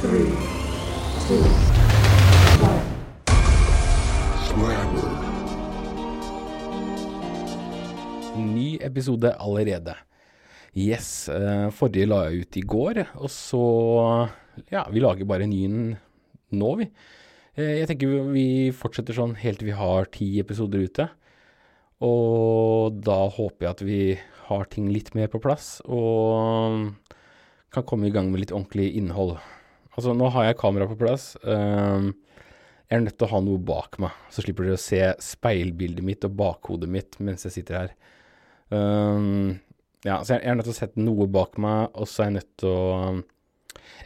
three, two, one. Ny episode allerede. Yes. eh, forrige la jeg ut i går, og så Ja, vi lager bare en ny nå, vi. Eh, jeg tenker vi fortsetter sånn helt til vi har ti episoder ute. Og da håper jeg at vi har ting litt mer på plass, og kan komme i gang med litt ordentlig innhold. Altså, nå har jeg kamera på plass. Um, jeg er nødt til å ha noe bak meg, så slipper dere å se speilbildet mitt og bakhodet mitt mens jeg sitter her. Um, ja, så jeg jeg er nødt til å sette noe bak meg, og så er jeg nødt til å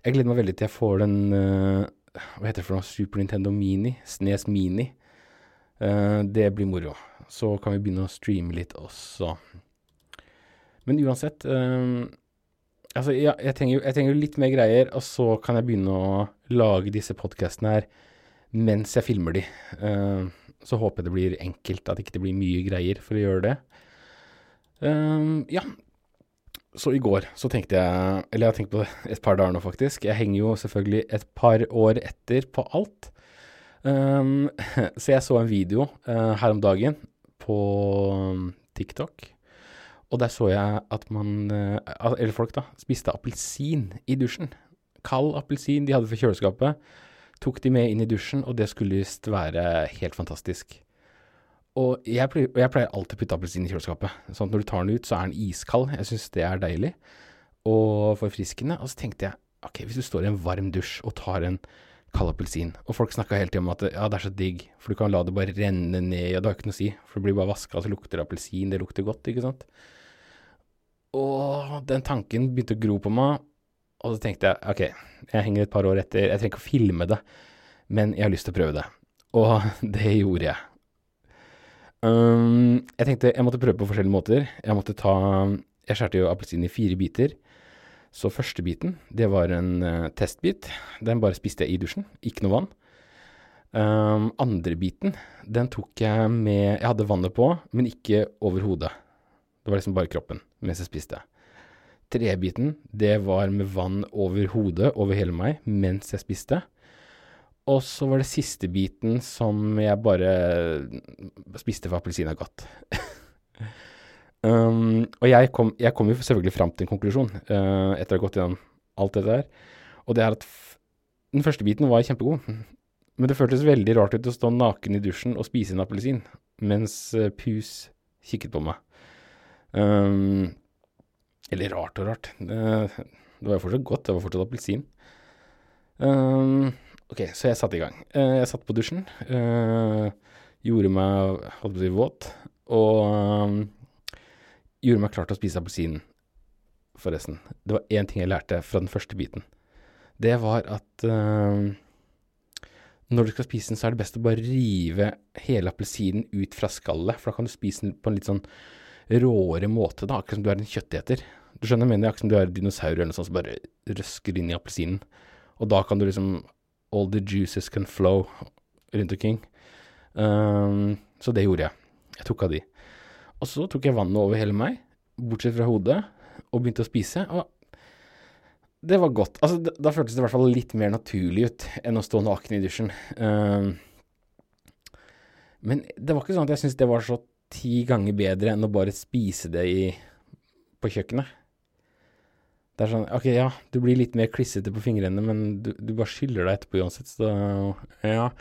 Jeg gleder meg veldig til jeg får den uh, Hva heter det for noe? Super Nintendo Mini? Snes Mini. Uh, det blir moro. Så kan vi begynne å streame litt også. Men uansett um, Altså, ja, jeg trenger jeg trenger litt mer greier, og så kan jeg begynne å lage disse podkastene her mens jeg filmer de. Uh, så håper jeg det blir enkelt, at ikke det blir mye greier for å gjøre det. Uh, ja. Så i går så tenkte jeg Eller jeg har tenkt på det et par dager nå, faktisk. Jeg henger jo selvfølgelig et par år etter på alt. Um, så jeg så en video uh, her om dagen på um, TikTok. Og der så jeg at man, eh, eller folk da, spiste appelsin i dusjen. Kald appelsin de hadde fra kjøleskapet. Tok de med inn i dusjen, og det skulle visst være helt fantastisk. Og jeg pleier, og jeg pleier alltid å putte appelsin i kjøleskapet. Sånn at når du tar den ut, så er den iskald. Jeg syns det er deilig og forfriskende. Og så tenkte jeg ok, hvis du står i en varm dusj og tar en kald appelsin, og folk snakka hele tida om at ja, det er så digg, for du kan la det bare renne ned, og det har ikke noe å si, for det blir bare vaska, så lukter det appelsin, det lukter godt, ikke sant. Og den tanken begynte å gro på meg, og så tenkte jeg ok, jeg henger et par år etter, jeg trenger ikke å filme det, men jeg har lyst til å prøve det. Og det gjorde jeg. Um, jeg tenkte jeg måtte prøve på forskjellige måter. Jeg måtte ta Jeg skjærte jo appelsinen i fire biter. Så første biten, det var en uh, testbit. Den bare spiste jeg i dusjen. Ikke noe vann. Um, andre biten, den tok jeg med Jeg hadde vannet på, men ikke over hodet. Det var liksom bare kroppen mens jeg spiste. Trebiten, det var med vann over hodet, over hele meg, mens jeg spiste. Og så var det siste biten som jeg bare spiste for appelsin er godt. um, og jeg kom, jeg kom jo selvfølgelig fram til en konklusjon uh, etter å ha gått gjennom alt dette her. Og det er at den første biten var kjempegod. Men det føltes veldig rart ut å stå naken i dusjen og spise en appelsin mens eh, Pus kikket på meg. Um, eller rart og rart. Det, det var jo fortsatt godt. Det var fortsatt appelsin. Um, Ok, så jeg satte i gang. Uh, jeg satt på dusjen, Uh, gjorde meg holdt på å si våt, og um, gjorde meg klar til å spise appelsinen, forresten. Det var én ting jeg lærte fra den første biten. Det var at eh, når du skal spise den, så er det best å bare rive hele appelsinen ut fra skallet, for da kan du spise den på en litt sånn råere måte, da, akkurat som du er en kjøtteter. Du skjønner, mener jeg akkurat som du er en dinosaur eller noe sånt som bare røsker inn i appelsinen. Og da kan du liksom all the juices can flow rundt omkring. Um, så det gjorde jeg. Jeg tok av de. Og så tok jeg vannet over hele meg, bortsett fra hodet, og begynte å spise. Og det var godt. Altså, da føltes det i hvert fall litt mer naturlig ut enn å stå naken i dusjen. Um, men det var ikke sånn at jeg syntes det var så ti ganger bedre enn å bare spise det i, på kjøkkenet. Det er sånn, ok, ja, du blir litt mer klissete på fingrene, men du, du bare skyller deg etterpå uansett, så ja.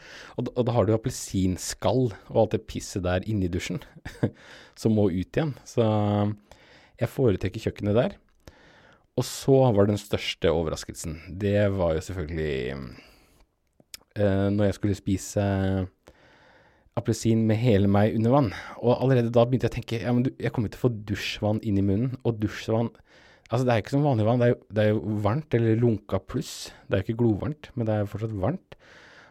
Og, og da har du appelsinskall og alt det pisset der inni dusjen, som må ut igjen. Så jeg foretrekker kjøkkenet der. Og så var den største overraskelsen, det var jo selvfølgelig eh, når jeg skulle spise appelsin med hele meg under vann. Og allerede da begynte jeg å tenke, ja, men jeg kommer til å få dusjvann inn i munnen, og dusjvann Altså, det er ikke som vanlig vann, det er, jo, det er jo varmt, eller lunka pluss. Det er jo ikke glovarmt, men det er fortsatt varmt.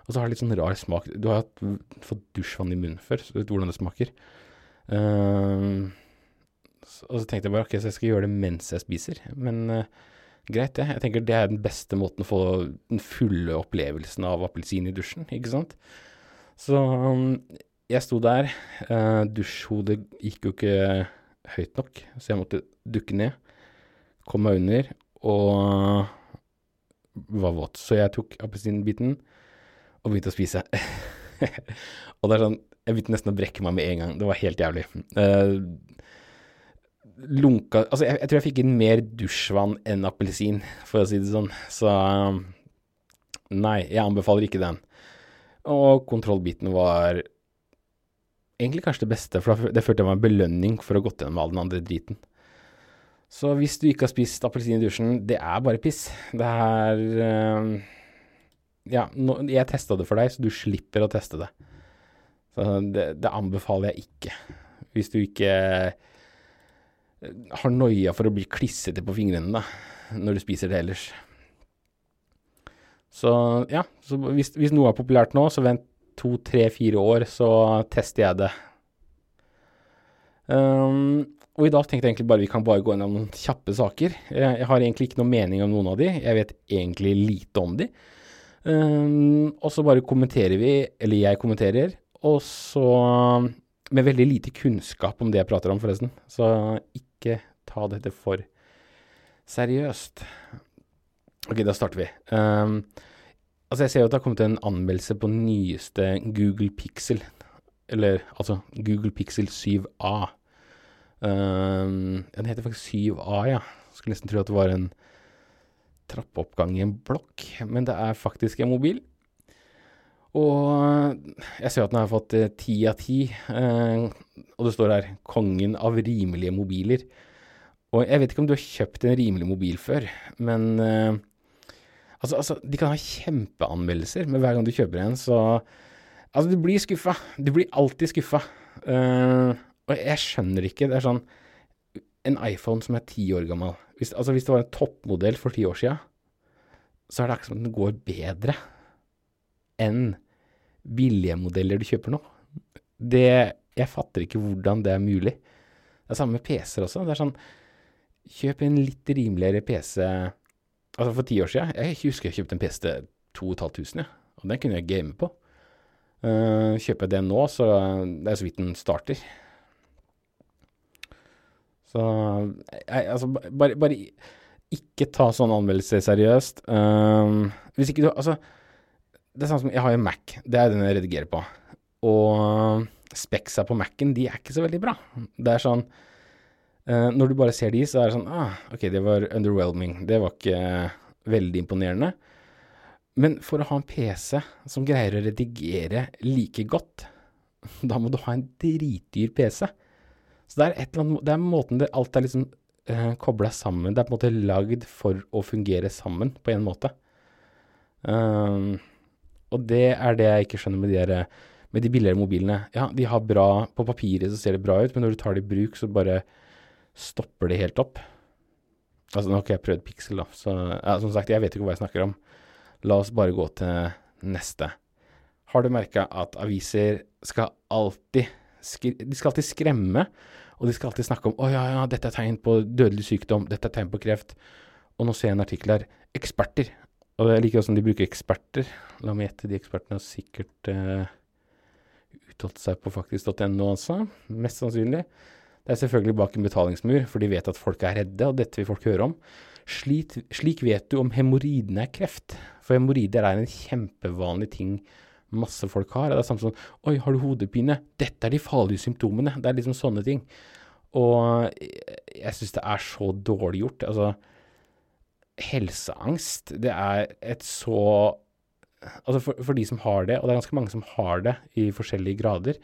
Og så har det litt sånn rar smak. Du har hatt, fått dusjvann i munnen før, så du vet hvordan det smaker. Så, og så tenkte jeg bare, ok, så jeg skal gjøre det mens jeg spiser. Men uh, greit, det. Jeg tenker det er den beste måten å få den fulle opplevelsen av appelsin i dusjen, ikke sant? Så um, jeg sto der. Uh, dusjhodet gikk jo ikke høyt nok, så jeg måtte dukke ned. Kom meg under og var våt. Så jeg tok appelsinbiten og begynte å spise. og det er sånn Jeg begynte nesten å brekke meg med en gang. Det var helt jævlig. Uh, lunka Altså, jeg, jeg, tror jeg fikk inn mer dusjvann enn appelsin, for å si det sånn. Så um, nei, jeg anbefaler ikke den. Og kontrollbiten var egentlig kanskje det beste, for det følte jeg var en belønning for å gått gjennom all den andre driten. Så hvis du ikke har spist appelsin i dusjen, det er bare piss. Det er uh, Ja, jeg testa det for deg, så du slipper å teste det. Så det, det anbefaler jeg ikke. Hvis du ikke har noia for å bli klissete på fingrene da, når du spiser det ellers. Så ja, så hvis, hvis, noe er populært nå, så vent to, tre, fire år, så tester jeg det. Um, og i dag tenkte jeg egentlig bare vi kan bare gå gjennom noen kjappe saker. Jeg, jeg, har egentlig ikke noen mening om noen av de, jeg vet egentlig lite om de. Um, og så bare kommenterer vi, eller jeg kommenterer, og så med veldig lite kunnskap om det jeg prater om, forresten. Så ikke ta dette for seriøst. Ok, da starter vi. Um, altså, jeg ser jo at det har kommet en anmeldelse på nyeste Google Pixel. Eller altså Google Pixel 7A. Um, den heter faktisk 7A, ja. Skulle nesten tro at det var en trappeoppgang i en blokk, men det er faktisk en mobil. Og jeg ser at den har fått eh, ti av ti, eh, og det står her 'Kongen av rimelige mobiler'. Og jeg vet ikke om du har kjøpt en rimelig mobil før, men eh, altså, altså, de kan ha kjempeanmeldelser, men hver gang du kjøper en, så Altså, du blir skuffa. Du blir alltid skuffa. Uh, og jeg skjønner ikke. Det er sånn En iPhone som er ti år gammel hvis, Altså, hvis det var en toppmodell for ti år sia, så er det akkurat som den går bedre enn billige modeller du kjøper nå. Det Jeg fatter ikke hvordan det er mulig. Det er samme med PC-er også. Det er sånn Kjøp en litt rimeligere PC Altså, for ti år siden Jeg husker jeg kjøpte en PC til 2500, ja. Og den kunne jeg game på. Uh, kjøper jeg den nå, så det er så vidt den starter. Så jeg, altså, bare, bare, ikke ta sånne anmeldelser seriøst. Uh, hvis ikke du Altså det er sånn som Jeg har jo Mac. Det er den jeg redigerer på. Og speksa på Mac-en, de er ikke så veldig bra. Det er sånn uh, Når du bare ser de, så er det sånn ah, OK, det var underwhelming. Det var ikke veldig imponerende. Men for å ha en PC som greier å redigere like godt, da må du ha en dritdyr PC. Så det er, et eller annet, det er måten det alt er liksom uh, eh, kobla sammen Det er på en måte lagd for å fungere sammen, på en måte. Um, og det er det jeg ikke skjønner med de, der, med de billigere mobilene. Ja, de har bra På papiret så ser det bra ut, men når du tar det i bruk, så bare stopper det helt opp. Altså, nå har ikke jeg prøvd Pixel, da, så ja, som sagt, jeg vet ikke hva jeg snakker om. La oss bare gå til neste. Har du merka at aviser skal alltid De skal alltid skremme, og de skal alltid snakke om 'Å ja, ja, dette er tegn på dødelig sykdom. Dette er tegn på kreft'. Og nå ser jeg en artikkel her. Eksperter og jeg liker også de bruker eksperter. La meg gjette, de ekspertene har sikkert uh, uttalt seg på faktisk.no, altså. Mest sannsynlig. Det er selvfølgelig bak en betalingsmur, for de vet at folk er redde, og dette vil folk høre om. Slik, slik vet du om hemoroidene er kreft. For hemoroider er en kjempevanlig ting masse folk har. Det er samme som Oi, har du hodepine? Dette er de farlige symptomene. Det er liksom sånne ting. Og jeg syns det er så dårlig gjort. Altså, helseangst, det er et så Altså for, for, de som har det, og det er ganske mange som har det i forskjellige grader,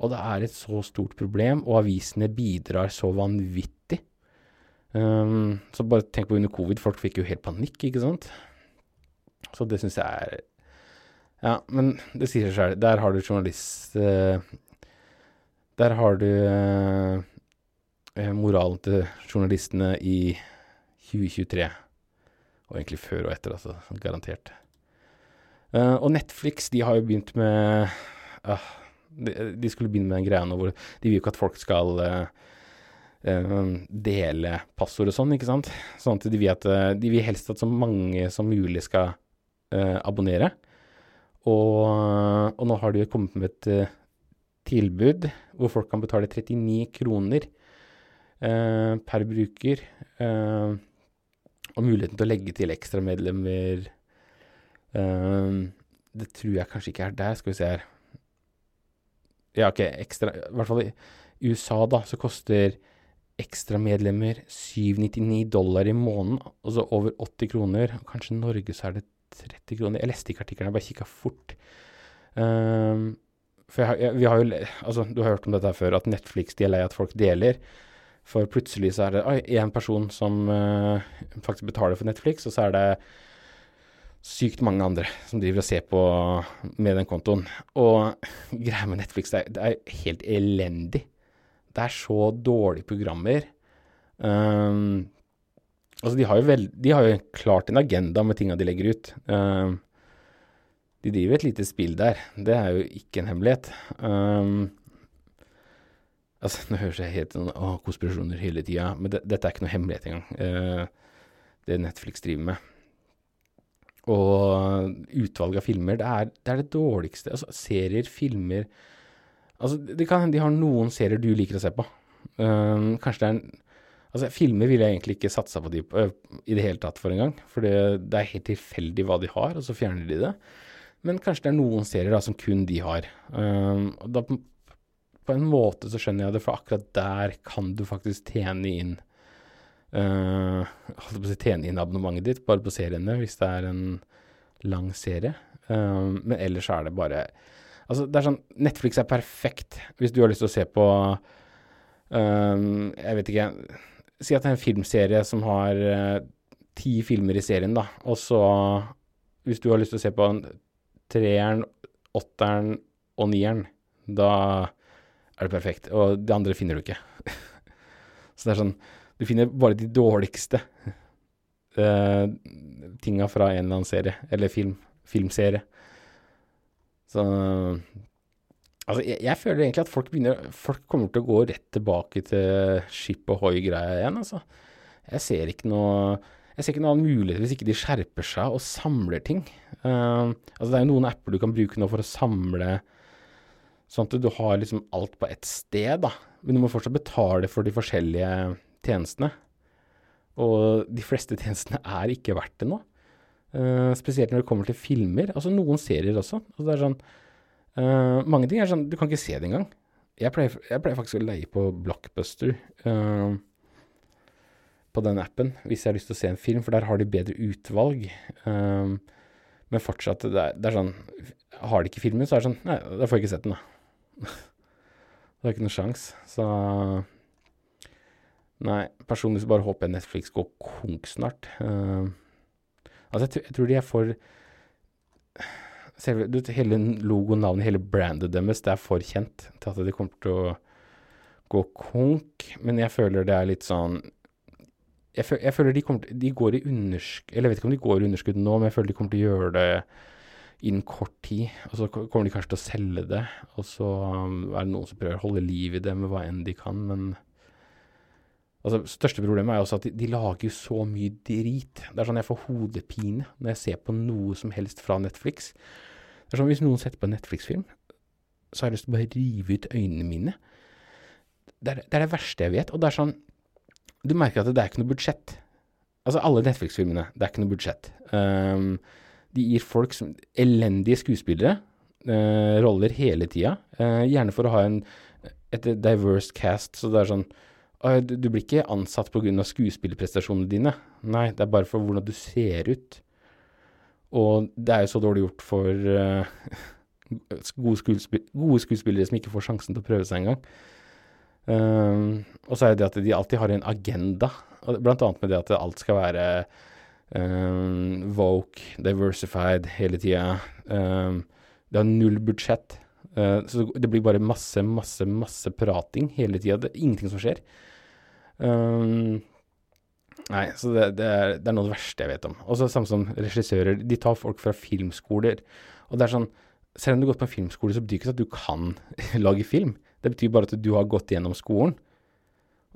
og det er et så stort problem, og avisene bidrar så vanvittig. Um, så bare tenk på under covid, folk fikk jo helt panikk, ikke sant? Så det syns jeg er Ja, men det sier seg sjøl. Der har du journalist uh, Der har du uh, moralen til journalistene i 2023. Og egentlig før og etter, altså. Garantert. Uh, og Netflix, de har jo begynt med uh, de, de, skulle begynne med den greia nå hvor de vil jo ikke at folk skal uh, dele passord og sånn, ikke sant. Sånn at de vil, at, de vil helst at så mange som mulig skal abonnere. Og, og, nå har de jo kommet med et tilbud hvor folk kan betale 39 kroner per bruker. Uh, og muligheten til å legge til ekstramedlemmer Ehm, det tror jeg kanskje ikke er der. Skal vi se her. Ja, ok, ekstra I hvert fall i USA, da, så koster ekstramedlemmer 799 dollar i måneden, altså over 80 kroner. Kanskje i Norge så er det 30 kroner. Jeg leste ikke artikkelen, jeg bare kikka fort. Um, for jeg, jeg, vi har jo Altså, du har hørt om dette her før, at Netflix de er lei at folk deler. For plutselig så er det én person som uh, faktisk betaler for Netflix, og så er det sykt mange andre som driver og ser på med den kontoen. Og greia med Netflix, det er, det er helt elendig. Det er så dårlige programmer. Um, altså, de har, jo vel, de har jo klart en agenda med tinga de legger ut. Um, de driver et lite spill der. Det er jo ikke en hemmelighet. Um, altså, nå høres jeg helt sånn å, konspirasjoner hele tida, men det, dette er ikke noe hemmelighet engang. Uh, det Netflix driver med. Og utvalget av filmer, det er det, er det dårligste. Altså, serier, filmer Altså, det kan hende de har noen serier du liker å se på. Um, kanskje det er en Altså, filmer ville jeg egentlig ikke satsa på de på, i det hele tatt for en gang. For det, det er helt tilfeldig hva de har, og så fjerner de det. Men kanskje det er noen serier da som kun de har. Um, da på en måte så skjønner jeg det, for akkurat der kan du faktisk tjene inn uh, tjene inn abonnementet ditt, bare på seriene, hvis det er en lang serie. Uh, men ellers er det bare Altså, det er sånn Netflix er perfekt hvis du har lyst til å se på uh, Jeg vet ikke Si at det er en filmserie som har ti filmer i serien, da. Og så, hvis du har lyst til å se på en treeren, åtteren og nieren, da er det perfekt. Og det andre finner du ikke. så det er sånn Du finner bare de dårligste uh, tinga fra en eller annen serie, eller film, filmserie. Så Altså, jeg, jeg føler egentlig at folk begynner Folk kommer til å gå rett tilbake til skip og hoi-greia igjen, altså. Jeg ser ikke noe jeg ser ikke noen annen mulighet hvis ikke de skjerper seg og samler ting. Uh, altså Det er jo noen apper du kan bruke nå for å samle sånn at du har liksom alt på ett sted, da. Men du må fortsatt betale for de forskjellige tjenestene. Og de fleste tjenestene er ikke verdt det nå. Uh, spesielt når det kommer til filmer. Altså noen serier også. Altså det er sånn uh, Mange ting er sånn Du kan ikke se det engang. Jeg pleier, jeg pleier faktisk å leie på Blockbuster. Uh, på den appen, hvis jeg har lyst til å se en film, for der har de bedre utvalg. Men fortsatt, det er, det er, sånn Har de ikke filmen, så er det sånn Nei, da får jeg ikke sett den, da. det er ikke noe sjans. Så Nei, personlig så bare håper jeg Netflix går konk snart. Uh, altså, jeg, jeg, tror de er for Selve, du, hele logonavnet, hele brandet deres, det er for kjent til at det kommer til å gå konk. Men jeg føler det er litt sånn jeg, føl, jeg føler de, til, de går i underskudd Eller jeg vet ikke om de går i underskudd nå, men jeg føler de kommer til å gjøre det innen kort tid. Og så kommer de kanskje til å selge det, og så um, er det noen som prøver å holde liv i det med hva enn de kan, men Altså, største problemet er også at de, de, lager jo så mye drit. Det er sånn jeg får hodepine når jeg ser på noe som helst fra Netflix. Det er sånn Hvis noen setter på en Netflix-film, så har jeg lyst til å bare rive ut øynene mine. Det er, det er det verste jeg vet. Og det er sånn Du merker at det er ikke noe budsjett. Altså, alle Netflix-filmene, det er ikke noe budsjett. Um, de gir folk som elendige skuespillere uh, roller hele tida. Uh, gjerne for å ha en, et diverse cast, så det er sånn du, blir ikke ansatt pga. skuespillerprestasjonene dine. Nei, det er bare for hvordan du ser ut. Og det er jo så dårlig gjort for uh, gode, skuespill gode, skuespillere som ikke får sjansen til å prøve seg engang. Um, og så er det at de alltid har en agenda, blant annet med det at alt skal være um, woke, diversified hele tida. Um, det har null budsjett. Uh, så det blir bare masse, masse, masse prating hele tida. Ingenting som skjer. Um, nei, så det, det, er, det, er, noe av det verste jeg vet om. Og så samme som regissører. De tar folk fra filmskoler. Og det er sånn Selv om du har gått på en filmskole, så betyr det ikke at du kan lage film. Det betyr bare at du har gått gjennom skolen.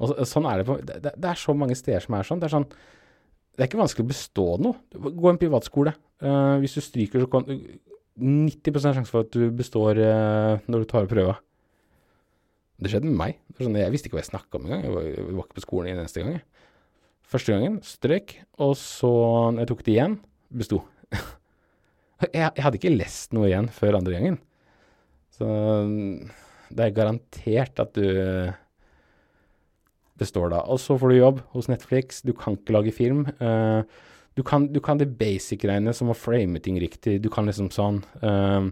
Og så, sånn er det på det, det, er så mange steder som er sånn. Det er sånn Det er ikke vanskelig å bestå noe. Gå en privatskole. Uh, hvis du stryker, så kan 90 sjanse for at du består uh, når du tar prøva. Det skjedde med meg. Sånn, jeg visste ikke hva jeg snakka om engang. Jeg, jeg var ikke på skolen en eneste gang. Første gangen strøk, og så, når jeg tok det igjen, besto. Jeg, jeg hadde ikke lest noe igjen før andre gangen. Så det er garantert at du består da. Og så får du jobb hos Netflix. Du kan ikke lage film. Uh, du, kan, du kan, det basic-greiene som å frame ting riktig. Du kan liksom sånn uh,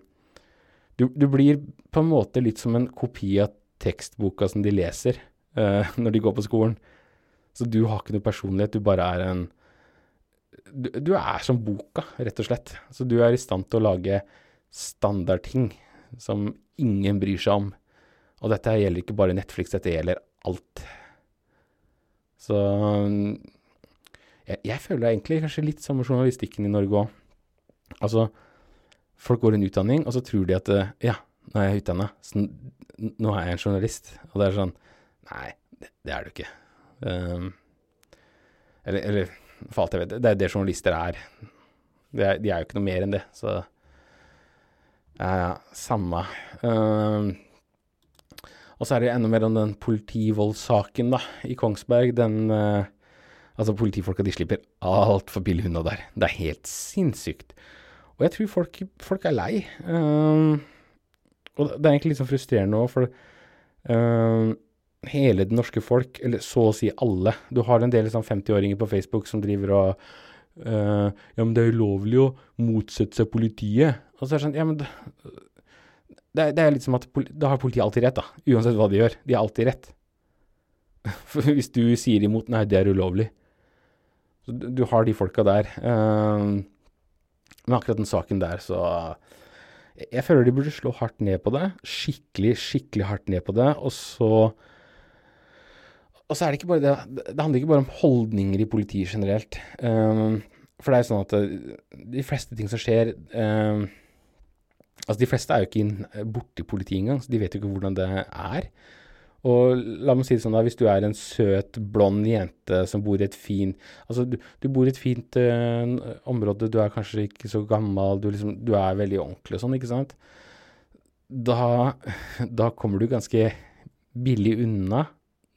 du, du, blir på en måte litt som en kopi av tekstboka som de leser uh, når de går på skolen. Så du har ikke noe personlighet, du bare er en du, du, er som boka, rett og slett. Så du er i stand til å lage standardting som ingen bryr seg om. Og dette gjelder ikke bare Netflix, dette gjelder alt. Så jeg, jeg føler egentlig kanskje litt som journalistikken i Norge òg. Altså, folk går en utdanning, og så tror de at ja, nå er jeg utdanna, så nå er jeg en journalist. Og det er sånn Nei, det, det er du ikke. Um, eller, eller, for alt jeg vet, det er det journalister er. De er, de er jo ikke noe mer enn det, så ja, ja, samme. Um, og så er det enda mer om den politivoldssaken da, i Kongsberg. Den uh, Altså, politifolka de slipper altfor billig unna der. Det er helt sinnssykt. Og jeg tror folk, folk er lei. Um, og det er egentlig litt sånn frustrerende òg, for um, hele det norske folk, eller så å si alle Du har en del sånn 50-åringer på Facebook som driver og uh, Ja, men det er ulovlig å motsette seg politiet. Og så er det sånn Ja, men det, det, er, det er litt som at da har politiet alltid rett, da. Uansett hva de gjør. De har alltid rett. For hvis du sier imot Nei, det er ulovlig. Så du, har de folka der. Uh, men akkurat den saken der, så Jeg føler de burde slå hardt ned på det. Skikkelig, skikkelig hardt ned på det. Og så Og så er det ikke bare det Det handler ikke bare om holdninger i politiet generelt. Um, for det er jo sånn at eh, de fleste ting som skjer um, Altså, de fleste er jo ikke borti politiet engang, så de vet jo ikke hvordan det er. Og la meg si det sånn, da, hvis du er en søt, blond jente som bor i et fint Altså, du, du bor i et fint uh, område, du er kanskje ikke så gammel, du, liksom, du er veldig ordentlig og sånn, ikke sant? Da, da, kommer du ganske billig unna.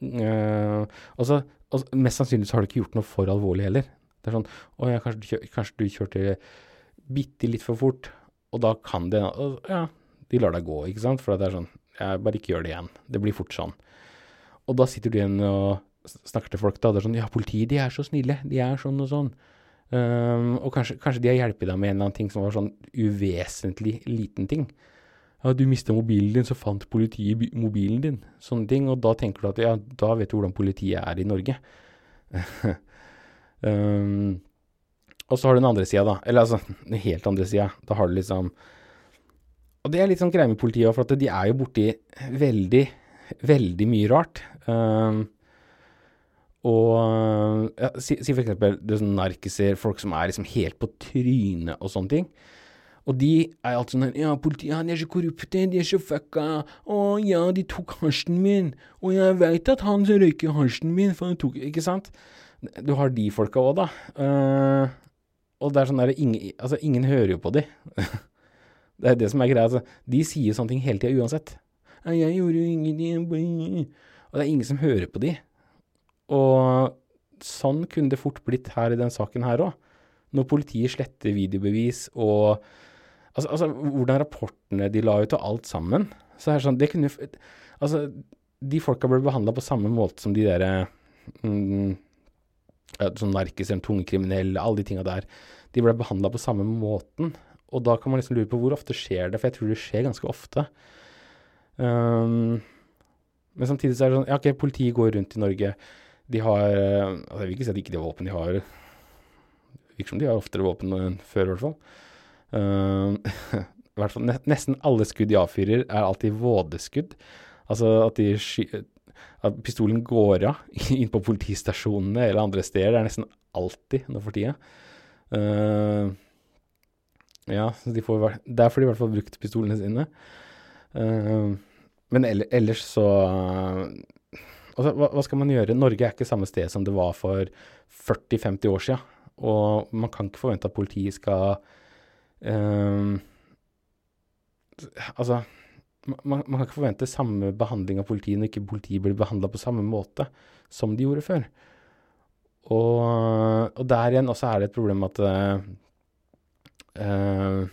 Uh, og så Mest sannsynlig så har du ikke gjort noe for alvorlig heller. Det er sånn Å ja, kanskje, kanskje du kjørte bitte litt for fort, og da kan det Ja, de lar deg gå, ikke sant? For det er sånn jeg bare ikke gjør det igjen. Det blir fort sånn. Og da sitter du igjen og snakker til folk, da. Det er sånn Ja, politiet, de er så snille. De er sånn og sånn. Um, og kanskje, kanskje, de har hjulpet deg med en eller annen ting som var sånn uvesentlig liten ting. Ja, du mista mobilen din, så fant politiet mobilen din. Sånne ting. Og da tenker du at ja, da vet du hvordan politiet er i Norge. um, og så har du den andre sida, da. Eller altså, den helt andre sida. Da har du liksom og det er litt sånn greie med politiet òg, for at de er jo borti veldig, veldig mye rart. Um, og ja, si, si er sånn narkiser, folk som er liksom helt på trynet og sånne ting. Og de er alltid sånn Ja, politiet, ja, de er så korrupte, de er så fucka. Å ja, de tok hasjen min. Og jeg veit at han som røyker hasjen min, for han tok Ikke sant? Du har de folka òg, da. Uh, og det er sånn der ingen, Altså, ingen hører jo på de. Det er det som er greia. Altså, de sier sånne ting hele tida uansett. 'Jeg gjorde jo ingenting' Og det er ingen som hører på de. Og sånn kunne det fort blitt her i den saken her òg. Når politiet sletter videobevis og altså, altså, hvordan rapportene de la ut og alt sammen. Så er det sånn Det kunne Altså, de folka ble behandla på samme måte som de derre mm, Sånn narkiser, tunge kriminelle, alle de tinga der. De ble behandla på samme måten. Og da kan man liksom lure på hvor ofte skjer det, for jeg tror det skjer ganske ofte. Um, men samtidig så er det sånn Ja, OK, politiet går rundt i Norge. De har altså Jeg vil ikke si at de ikke har våpen, de har Virker som de har oftere våpen enn før, i hvert fall. Um, i hvert fall Nesten alle skudd de avfyrer, er alltid vådeskudd. Altså at de sky at pistolen går av inn på politistasjonene eller andre steder. Det er nesten alltid nå for tida. Uh, ja, de får, der får de i hvert fall brukt pistolene sine. Uh, men ellers så altså, hva, hva, skal man gjøre? Norge er ikke samme sted som det var for 40-50 år siden. Og man kan ikke forvente at politiet skal uh, Altså, man, man, kan ikke forvente samme behandling av politiet når ikke politiet blir behandla på samme måte som de gjorde før. Og, og der igjen også er det et problem at uh, jeg,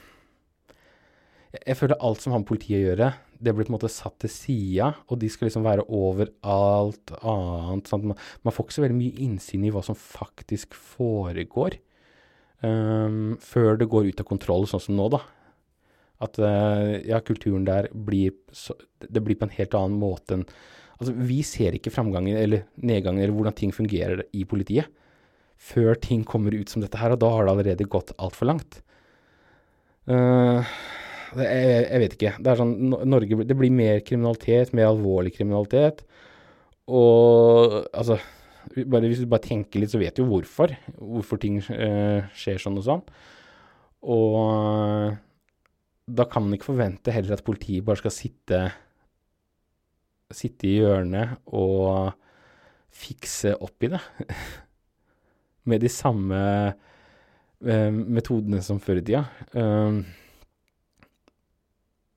jeg føler alt som har med politiet å gjøre, det blir på en måte satt til sida, og de skal liksom være over alt annet. Sant? man, man får ikke så veldig mye innsyn i hva som faktisk foregår, um, før det går ut av kontroll, sånn som nå, da. At uh, ja, kulturen der blir så, Det blir på en helt annen måte enn Altså, vi ser ikke framgangen eller nedgangen eller hvordan ting fungerer i politiet før ting kommer ut som dette her, og da har det allerede gått altfor langt. Uh, jeg, jeg, vet ikke. Det sånn Norge Det blir mer kriminalitet, mer alvorlig kriminalitet. Og altså bare, Hvis du bare tenker litt, så vet du jo hvorfor. Hvorfor ting uh, skjer sånn og sånn. Og uh, da kan man ikke forvente heller at politiet bare skal sitte sitte i hjørnet og fikse opp i det. Med de samme metodene som før i tida. Uh,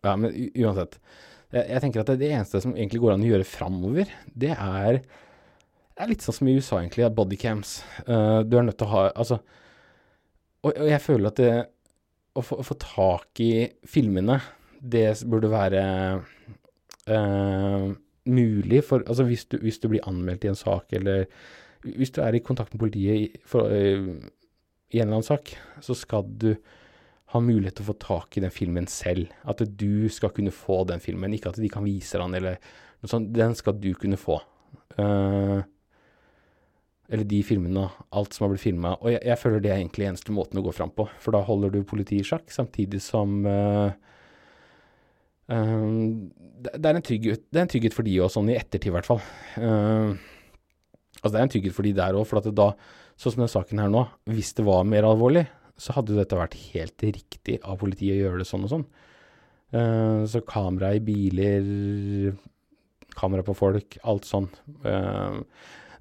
ja, men uansett. Jeg, tenker at det, eneste som egentlig går an å gjøre framover, det er, er litt sånn som i USA, egentlig, bodycams. Uh, du er nødt til å ha Altså Og, jeg føler at det å få, å få, tak i filmene, det burde være uh, mulig for Altså hvis du, hvis du, blir anmeldt i en sak, eller hvis du er i kontakt med politiet for, uh, i en eller annen sak, så skal du ha mulighet til å få tak i den filmen selv. At du skal kunne få den filmen, ikke at de kan vise den eller noe sånt. Den skal du kunne få. Uh, eller de filmene, alt som har blitt filma. Og jeg, jeg, føler det er egentlig eneste måten å gå fram på, for da holder du politiet i sjakk, samtidig som uh, um, det, er trygghet, det, er en trygghet, for de òg, sånn i ettertid i hvert fall. Uh, altså det er en trygghet for de der òg, for at da, sånn som den saken her nå, hvis det var mer alvorlig, så hadde jo dette vært helt riktig av politiet å gjøre det sånn og sånn. Uh, så kamera i biler, kamera på folk, alt sånn. Uh,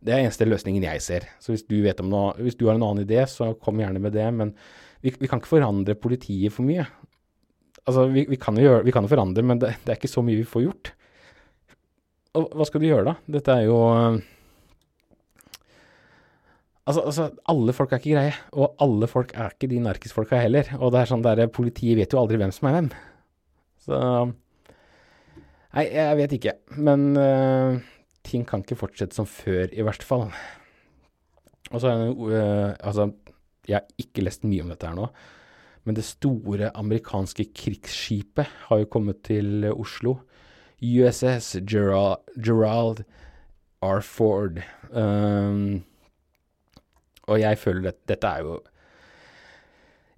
det er eneste løsningen jeg ser. Så hvis du, noe, hvis du har en annen idé, så kom gjerne med det. Men vi, vi kan ikke forandre politiet for mye. Altså, vi, vi kan jo gjøre, vi kan forandre, men det, det, er ikke så mye vi får gjort. Og hva skal du gjøre da? Dette er jo Altså, altså, alle folk er ikke greie, og alle folk er ikke de narkisfolka heller. Og det er sånn der, politiet vet jo aldri hvem som er hvem. Så Nei, jeg vet ikke. Men uh, ting kan ikke fortsette som før, i hvert fall. Og så er uh, Altså, jeg har ikke lest mye om dette her nå. Men det store amerikanske krigsskipet har jo kommet til Oslo. USS Gerald, Gerald R. Ford. Um, og jeg føler at dette er jo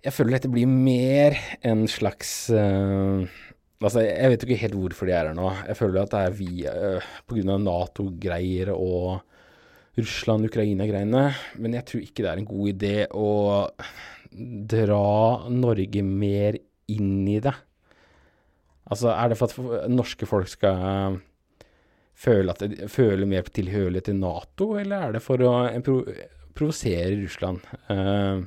Jeg føler dette blir mer en slags uh, Altså, jeg vet jo ikke helt hvorfor de er her nå. Jeg føler at det er via uh, pga. Nato-greier og Russland-Ukraina-greiene. Men jeg tror ikke det er en god idé å dra Norge mer inn i det. Altså, er det for at norske folk skal føle, at føle mer tilhørighet til Nato, eller er det for å provoserer Russland. Uh,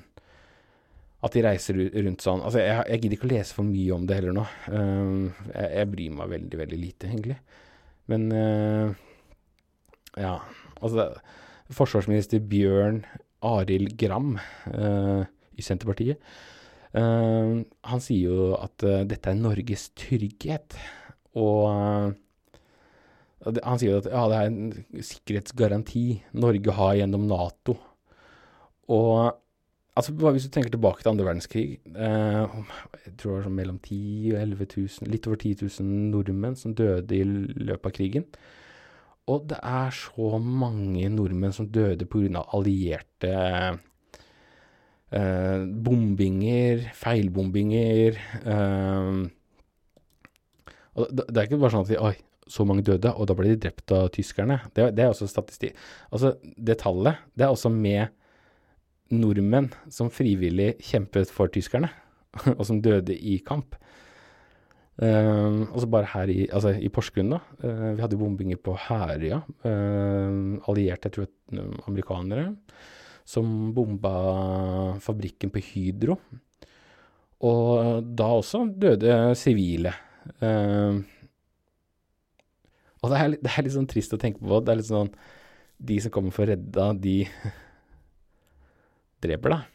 at de reiser rundt sånn. Altså, jeg, jeg, gidder ikke å lese for mye om det heller nå. Uh, jeg, jeg, bryr meg veldig, veldig lite, egentlig. Men uh, ja, altså Forsvarsminister Bjørn Arild Gram i Senterpartiet, han sier jo at dette er Norges trygghet. Og han sier at ja, det er en sikkerhetsgaranti Norge har gjennom Nato. Og altså, hvis du tenker tilbake til andre verdenskrig eh, Jeg tror det var sånn mellom 10 og 11 000, litt over 10 000 nordmenn som døde i løpet av krigen. Og det er så mange nordmenn som døde pga. allierte eh, bombinger, feilbombinger eh, og det, det, er ikke bare sånn at vi Oi, så mange døde, og da ble de drept av tyskerne. Det, det er også statistikk. Altså, det tallet, det er også med nordmenn som frivillig kjempet for tyskerne, og som døde i kamp. Uh, og så bare her i, altså i Porsgrunn, da. Uh, vi hadde bombinger på Herøya. Uh, allierte, jeg tror, amerikanere. Som bomba fabrikken på Hydro. Og da også døde sivile. og det er, det er, litt sånn trist å tenke på. Det er litt sånn De som kommer for å redde, de dreper deg.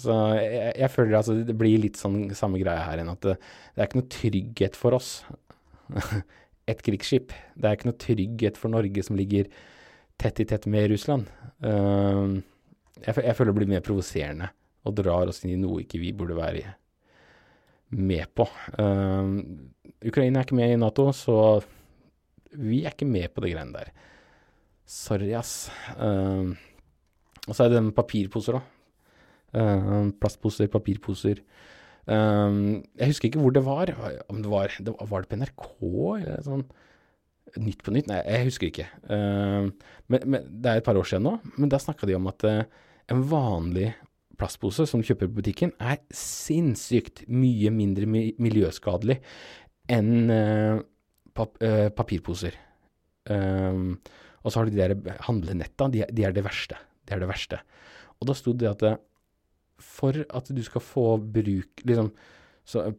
Så jeg, jeg føler altså det blir litt sånn samme greia her enn at det, det er ikke noe trygghet for oss. Et krigsskip. Det er ikke noe trygghet for Norge som ligger tett i tett med Russland. Uh, jeg, jeg, føler det blir mer provoserende og drar oss inn i noe ikke vi burde være med på. Uh, Ukraina er ikke med i Nato, så vi er ikke med på det greiene der. Sorry, ass. Uh, og så er det den med papirposer, da. Uh, plastposer, papirposer. Um, jeg husker ikke hvor det var. Om det var, det var, det på NRK eller sånn Nytt på nytt? Nei, jeg husker ikke. Uh, men, men, Det er et par år siden nå. Men da snakka de om at en vanlig plastpose som du kjøper på butikken, er sinnssykt mye mindre mi miljøskadelig enn pap papirposer. Um, og så har du de der handlenetta. De, de, er det verste. Det er det verste. Og da sto det at for at du skal få bruk liksom, så,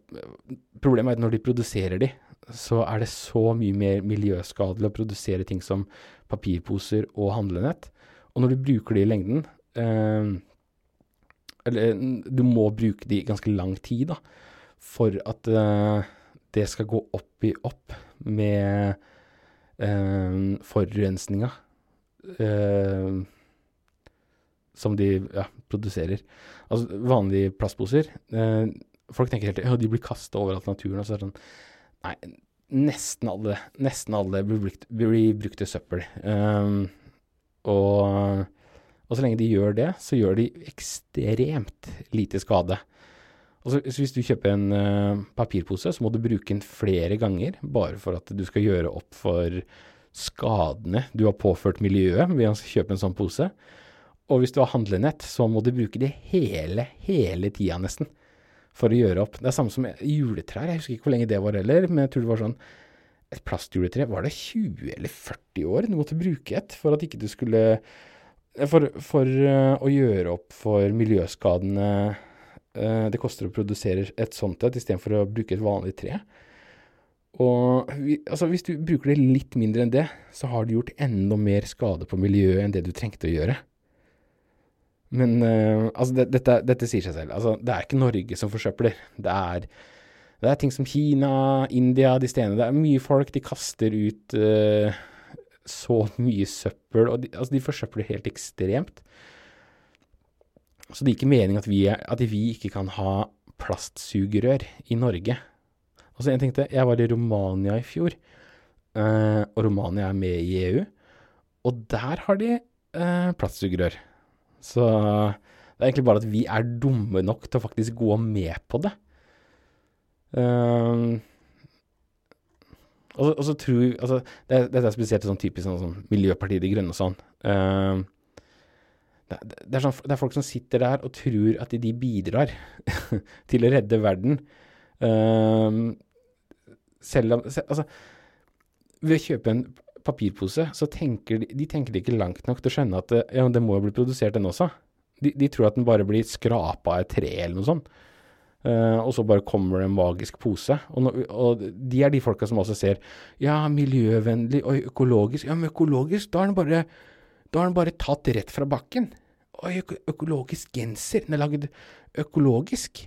Problemet er at når de produserer de, så er det så mye mer miljøskadelig å produsere ting som papirposer og handlenett. Og når du bruker de i lengden eh, Eller du må bruke de i ganske lang tid da, for at eh, det skal gå opp i opp med eh, forurensninga. Eh, som de ja, produserer. Altså vanlige plastposer eh, Folk tenker helt ja, de blir kasta overalt i naturen. Og så er det sånn Nei, nesten alle, nesten alle blir, brukt, blir brukt til søppel. Um, og, og, så lenge de gjør det, så gjør de ekstremt lite skade. Så, så hvis du kjøper en uh, papirpose, så må du bruke den flere ganger bare for at du skal gjøre opp for skadene du har påført miljøet ved å kjøpe en sånn pose. Og hvis du har handlenett, så må du bruke det hele, hele tida nesten for å gjøre opp. Det er samme som juletrær. Jeg husker ikke hvor lenge det var heller, men jeg tror det var sånn Et plastjuletre, var det 20 eller 40 år du måtte bruke et for at ikke du skulle For, for uh, å gjøre opp for miljøskadene uh, det koster å produsere et sånt et istedenfor å bruke et vanlig tre. Og altså hvis du bruker det litt mindre enn det, så har du gjort enda mer skade på miljøet enn det du trengte å gjøre. Men uh, altså, det, dette, dette, sier seg selv. Altså, det er ikke Norge som forsøpler. Det er, det er ting som Kina, India, de stedene. Det er mye folk. De kaster ut uh, så mye søppel. Og de, altså, de forsøpler helt ekstremt. Så det er ikke meningen at vi, at vi ikke kan ha plastsugerør i Norge. Altså, jeg tenkte, jeg var i Romania i fjor, uh, og Romania er med i EU. Og der har de plastsugerør. Så det er egentlig bare at vi er dumme nok til å faktisk gå med på det. Um, og, og, så tror altså, det, Dette er spesielt sånn typisk sånn, sånn Miljøpartiet De Grønne og sånn. Um, det, er sånn. det, er folk som sitter der og tror at de bidrar til å redde verden. Um, selv om Altså, ved å kjøpe en papirpose, så tenker de, de tenker ikke langt nok til å skjønne at ja, det må jo bli produsert den også. De, de tror at den bare blir skrapa av et tre eller noe sånt. Uh, og så bare kommer det en magisk pose. Og, no, og, de er de folka som også ser ja, miljøvennlig og økologisk. Ja, men økologisk, da er den bare, da er den bare tatt rett fra bakken. Oi, øko, økologisk genser. Den er lagd økologisk.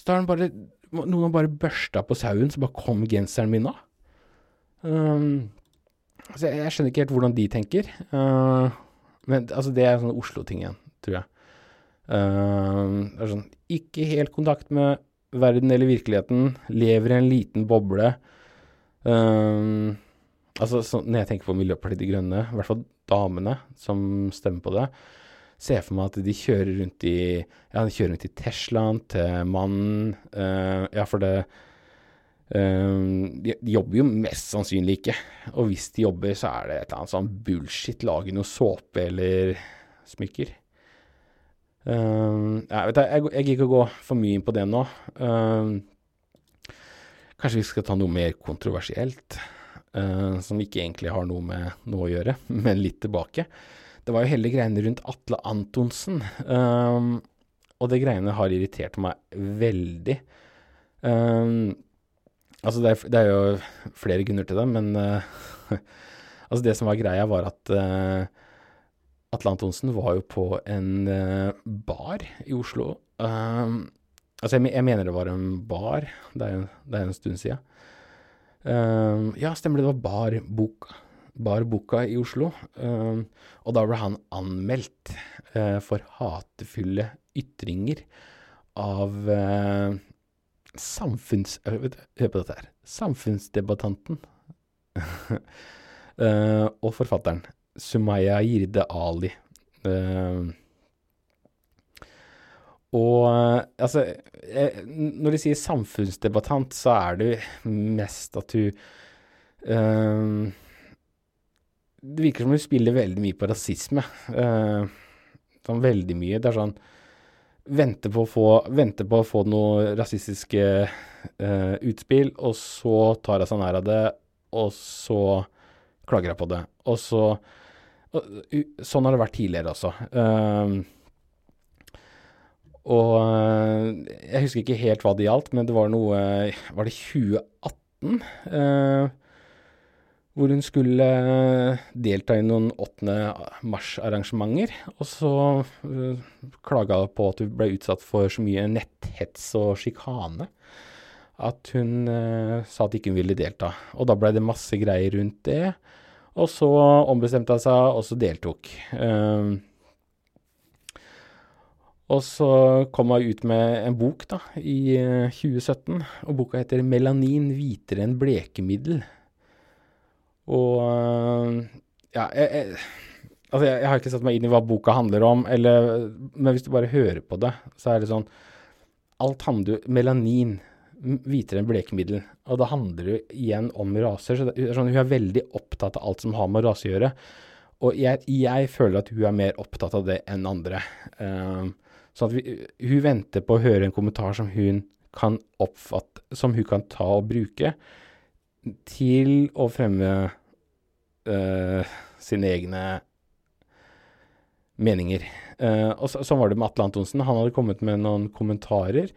Så da er den bare Noen har bare børsta på sauen, så bare kom genseren min av. Um, Altså, jeg, jeg, skjønner ikke helt hvordan de tenker. Uh, men altså, det er sånn Oslo-ting igjen, tror jeg. Uh, det er sånn Ikke helt kontakt med verden eller virkeligheten. Lever i en liten boble. Uh, altså, så, når jeg tenker på Miljøpartiet De Grønne, i hvert fall damene som stemmer på det, ser for meg at de kjører rundt i Ja, de kjører rundt i Teslaen til mannen. Uh, ja, for det de, de, jobber jo mest sannsynlig ikke. Og hvis de jobber, så er det et eller annet sånn bullshit. Lage noe såpe eller smykker. Um, jeg, vet, jeg, jeg gikk å gå for mye inn på det nå. Um, kanskje vi skal ta noe mer kontroversielt, uh, som ikke egentlig har noe med noe å gjøre, men litt tilbake. Det var jo hele greiene rundt Atle Antonsen. Um, og det greiene har irritert meg veldig. Um, Altså, det er, det er, jo flere grunner til det, men uh, altså det som var greia, var at uh, Atle Antonsen var jo på en uh, bar i Oslo. Um, altså, jeg, jeg, mener det var en bar. Det er, det er en stund siden. Um, ja, stemmer det. Det var Bar Boka. Bar Boka i Oslo. Um, og da ble han anmeldt for hatefulle ytringer av samfunns... Hør på dette her. Samfunnsdebattanten. uh, og forfatteren. Sumaya Jirde Ali. Uh, og altså Når de sier samfunnsdebattant, så er det mest at du uh, Det virker som hun spiller veldig mye på rasisme. Sånn veldig mye. Det er sånn Venter på å få, på å få noe rasistiske uh, utspill, og så tar hun seg nær av det, og så klager hun på det. Og så Sånn har det vært tidligere også. Uh, og uh, jeg husker ikke helt hva det gjaldt, men det var noe Var det 2018? Uh, hvor hun skulle delta i noen 8. mars-arrangementer. Og så uh, klaga hun på at hun ble utsatt for så mye netthets og sjikane at hun uh, sa at ikke hun ville delta. Og da ble det masse greier rundt det. Og så ombestemte hun seg, og så deltok. Um, og så kom hun ut med en bok da, i 2017, og boka heter 'Melanin hvitere enn blekemiddel'. Og ja, jeg, jeg, altså jeg, jeg, har ikke satt meg inn i hva boka handler om, eller, men hvis du bare hører på det, så er det sånn Alt handler jo Melanin hvitere enn blekemiddel. Og da handler det igjen om raser. Så det, sånn, hun er veldig opptatt av alt som har med rase å gjøre. Og jeg, jeg, føler at hun er mer opptatt av det enn andre. Um, så vi, hun venter på å høre en kommentar som hun kan oppfatte, som hun kan ta og bruke til å fremme uh, sine egne meninger. Uh, og så, sånn var det med Atle Antonsen. Han hadde kommet med noen kommentarer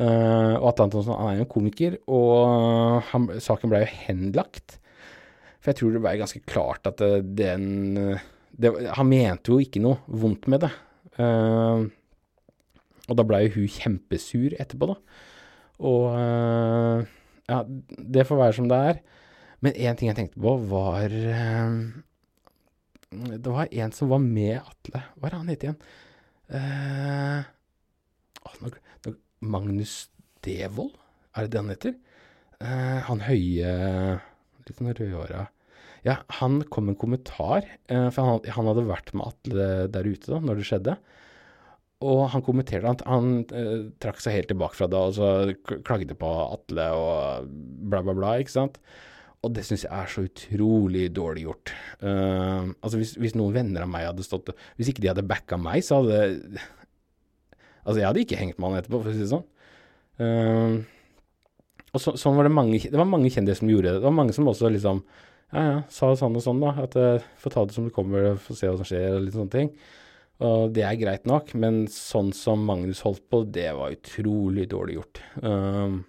Uh, og Atle Antonsen han er jo en komiker, og han, saken ble jo henlagt. For jeg tror det blei ganske klart at uh, den det, Han mente jo ikke noe vondt med det. Uh, og da ble jo hun kjempesur etterpå, da. Og ja, det får være som det er. Men én ting jeg tenkte på, var Det var en som var med Atle. Hva er han het igjen? Uh, nå, Magnus Devold, er det det han heter? Uh, han høye Litt sånn rødhåra Ja, han kom med en kommentar, uh, for han, han, hadde vært med Atle der ute da, når det skjedde. Og han kommenterte at han uh, trakk seg helt tilbake fra det, og så klagde på Atle og bla, bla, bla, ikke sant. Og det syns jeg er så utrolig dårlig gjort. Uh, altså hvis, hvis, noen venner av meg hadde stått Hvis ikke de hadde backa meg, så hadde Altså, jeg hadde ikke hengt med han etterpå, for å si det sånn. Uh, og så, sånn var det mange Det var mange kjendiser som gjorde det. Det var mange som også liksom Ja, ja, sa sånn og sånn, da. At uh, får ta det som det kommer, får se hva som skjer, og litt sånne ting. Og det er greit nok, men sånn som Magnus holdt på, det var utrolig dårlig gjort. Um,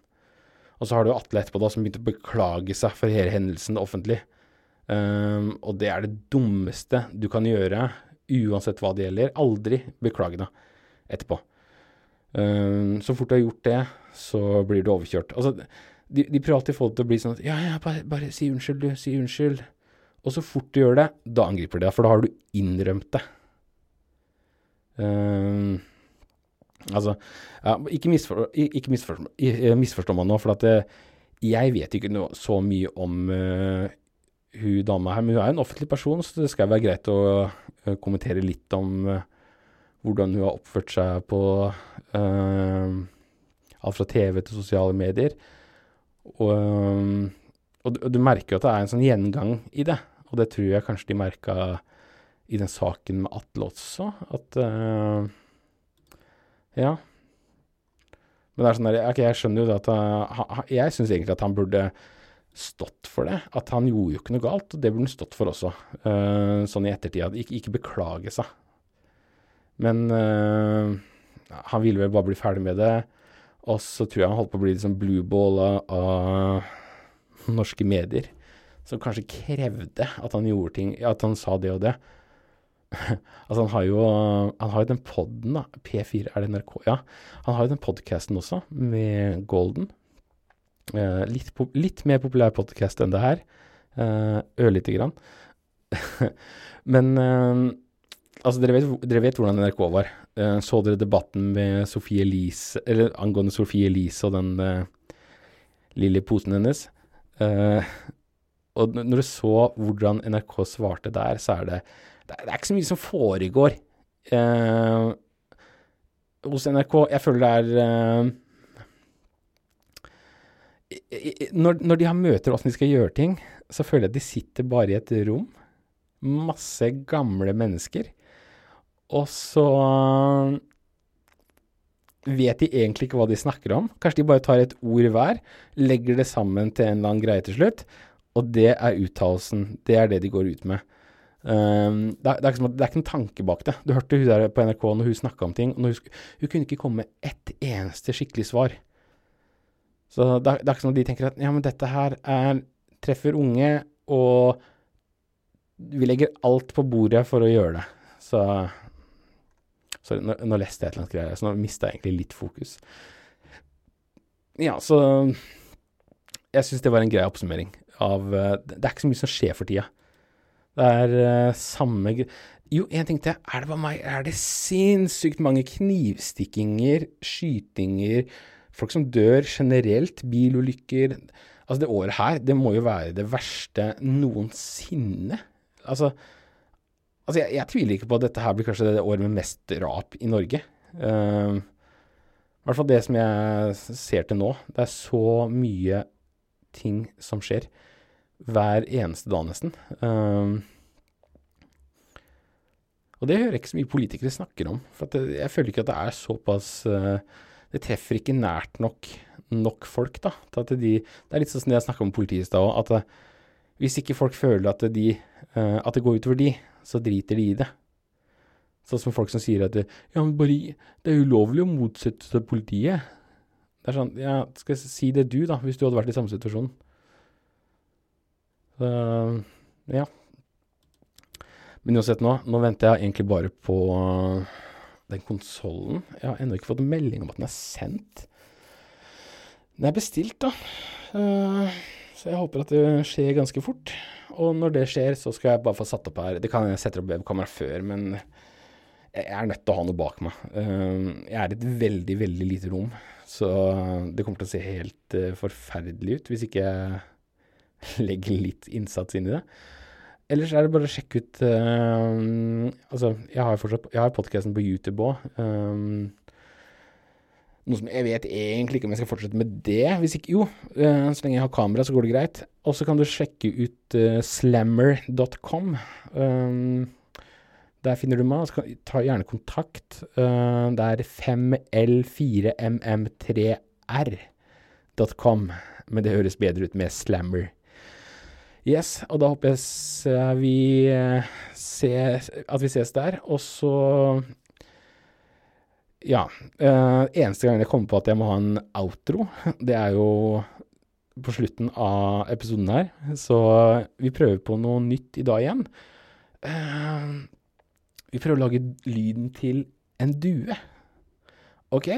og så har du Atle etterpå, da, som begynte å beklage seg for hele hendelsen offentlig. Um, og det er det dummeste du kan gjøre, uansett hva det gjelder. Aldri beklage deg etterpå. Um, så fort du har gjort det, så blir du overkjørt. Altså, de, de prøver alltid folk til å bli sånn at ja, ja, bare, bare si unnskyld, du. Si unnskyld. Og så fort du gjør det, da angriper de deg, for da har du innrømt det. Um, altså ja, Ikke, misfor, ikke misforstå, misforstå meg nå, for at det, jeg vet ikke noe, så mye om uh, hun dama her, men hun er en offentlig person, så det skal være greit å uh, kommentere litt om uh, hvordan hun har oppført seg på alt fra TV til sosiale medier. Og, og, og, du merker jo at det er en sånn gjengang i det, og det tror jeg kanskje de merka i den saken med Atle også, at uh, Ja. Men det er sånn der, okay, jeg skjønner jo det at uh, Jeg syns egentlig at han burde stått for det. At han gjorde jo ikke noe galt, og det burde han stått for også. Uh, sånn i ettertid. Ikke, ikke beklage seg. Men uh, han ville vel bare bli ferdig med det. Og så tror jeg han holdt på å bli liksom blueball av, av norske medier. Som kanskje krevde at han gjorde ting At han sa det og det. Altså, han har jo Han har jo den podden, da. P4, er det NRK? Ja. Han har jo den podkasten også, med Golden. Eh, litt, litt mer populær podkast enn det her. Eh, Ørlite grann. Men eh, altså, dere vet, dere vet hvordan NRK var. Eh, så dere debatten med Sofie Elise, eller angående Sofie Elise og den eh, lille posen hennes? Eh, og når du så hvordan NRK svarte der, så er det Det er, ikke så mye som foregår eh, hos NRK. Jeg føler det er eh, når, når de har møter åssen de skal gjøre ting, så føler jeg at de sitter bare i et rom. Masse gamle mennesker. Og så vet de egentlig ikke hva de snakker om. Kanskje de bare tar et ord hver, legger det sammen til en eller annen greie til slutt, og det er uttalelsen. Det er det de går ut med. Um, det, er, det, er ikke det er ikke en tanke bak det. Du hørte hun der på NRK når hun snakka om ting. Hun, hun kunne ikke komme med ett eneste skikkelig svar. Så det, er- det er ikke sånn at de tenker at ja, men dette her er, treffer unge, og vi legger alt på bordet for å gjøre det. Så Sorry, nå, nå leste jeg et eller annet greier, så nå mista jeg egentlig litt fokus. Ja, så Jeg syns det var en grei oppsummering av eh, det er ikke så mye som skjer for tida. Det er uh, samme Jo, ting til. Er det bare meg? Er det sinnssykt mange knivstikkinger, skytinger, folk som dør generelt, bilulykker Altså, det året her, det må jo være det verste noensinne. Altså, altså jeg, jeg tviler ikke på at dette her blir kanskje det året med mest drap i Norge. Uh, I hvert fall det som jeg ser til nå. Det er så mye ting som skjer hver eneste dag, nesten. Um, og det hører jeg ikke så mye politikere snakker om. For det, jeg føler ikke at det er såpass uh, Det treffer ikke nært nok nok folk, da. De, det er litt sånn som det jeg snakka om politiet i stad òg, at uh, hvis ikke folk føler at, de, uh, at det går utover de, så driter de i det. Sånn som folk som sier at det, ja, men bare, det er ulovlig å motsette seg politiet. Det er sånn, ja, skal jeg si det du, da, hvis du hadde vært i samme situasjon. Ja. Men uansett nå, nå venter jeg egentlig bare på øh, den konsollen. Jeg har ennå ikke fått melding om at den er sendt. Den er bestilt, da. Eh, så jeg håper at det skjer ganske fort. Og når det skjer, så skal jeg bare få satt opp her. Det kan jeg sette opp webkamera før, men jeg er nødt til å ha noe bak meg. Eh, jeg er i et veldig, veldig lite rom, så det kommer til å se helt forferdelig ut hvis ikke jeg legger litt innsats inn i det. Ellers er det bare å sjekke ut um, Altså, jeg har fortsatt Jeg har podkasten på YouTube òg. noe som jeg vet egentlig ikke om jeg skal fortsette med det. Hvis ikke Jo, eh, så lenge jeg har kamera, så går det greit. Og så kan du sjekke ut uh, slammer.com. Um, der finner du meg. Kan, ta gjerne kontakt. Uh, det er 5L4MM3R.com. Men det høres bedre ut med slammer. Yes, og da håper jeg vi eh, ser, at vi ses der. Og så Ja. eh, eneste gangen jeg kommer på at jeg må ha en outro, det er jo på slutten av episoden her. Så vi prøver på noe nytt i dag igjen. Eh, vi prøver å lage lyden til en due. OK?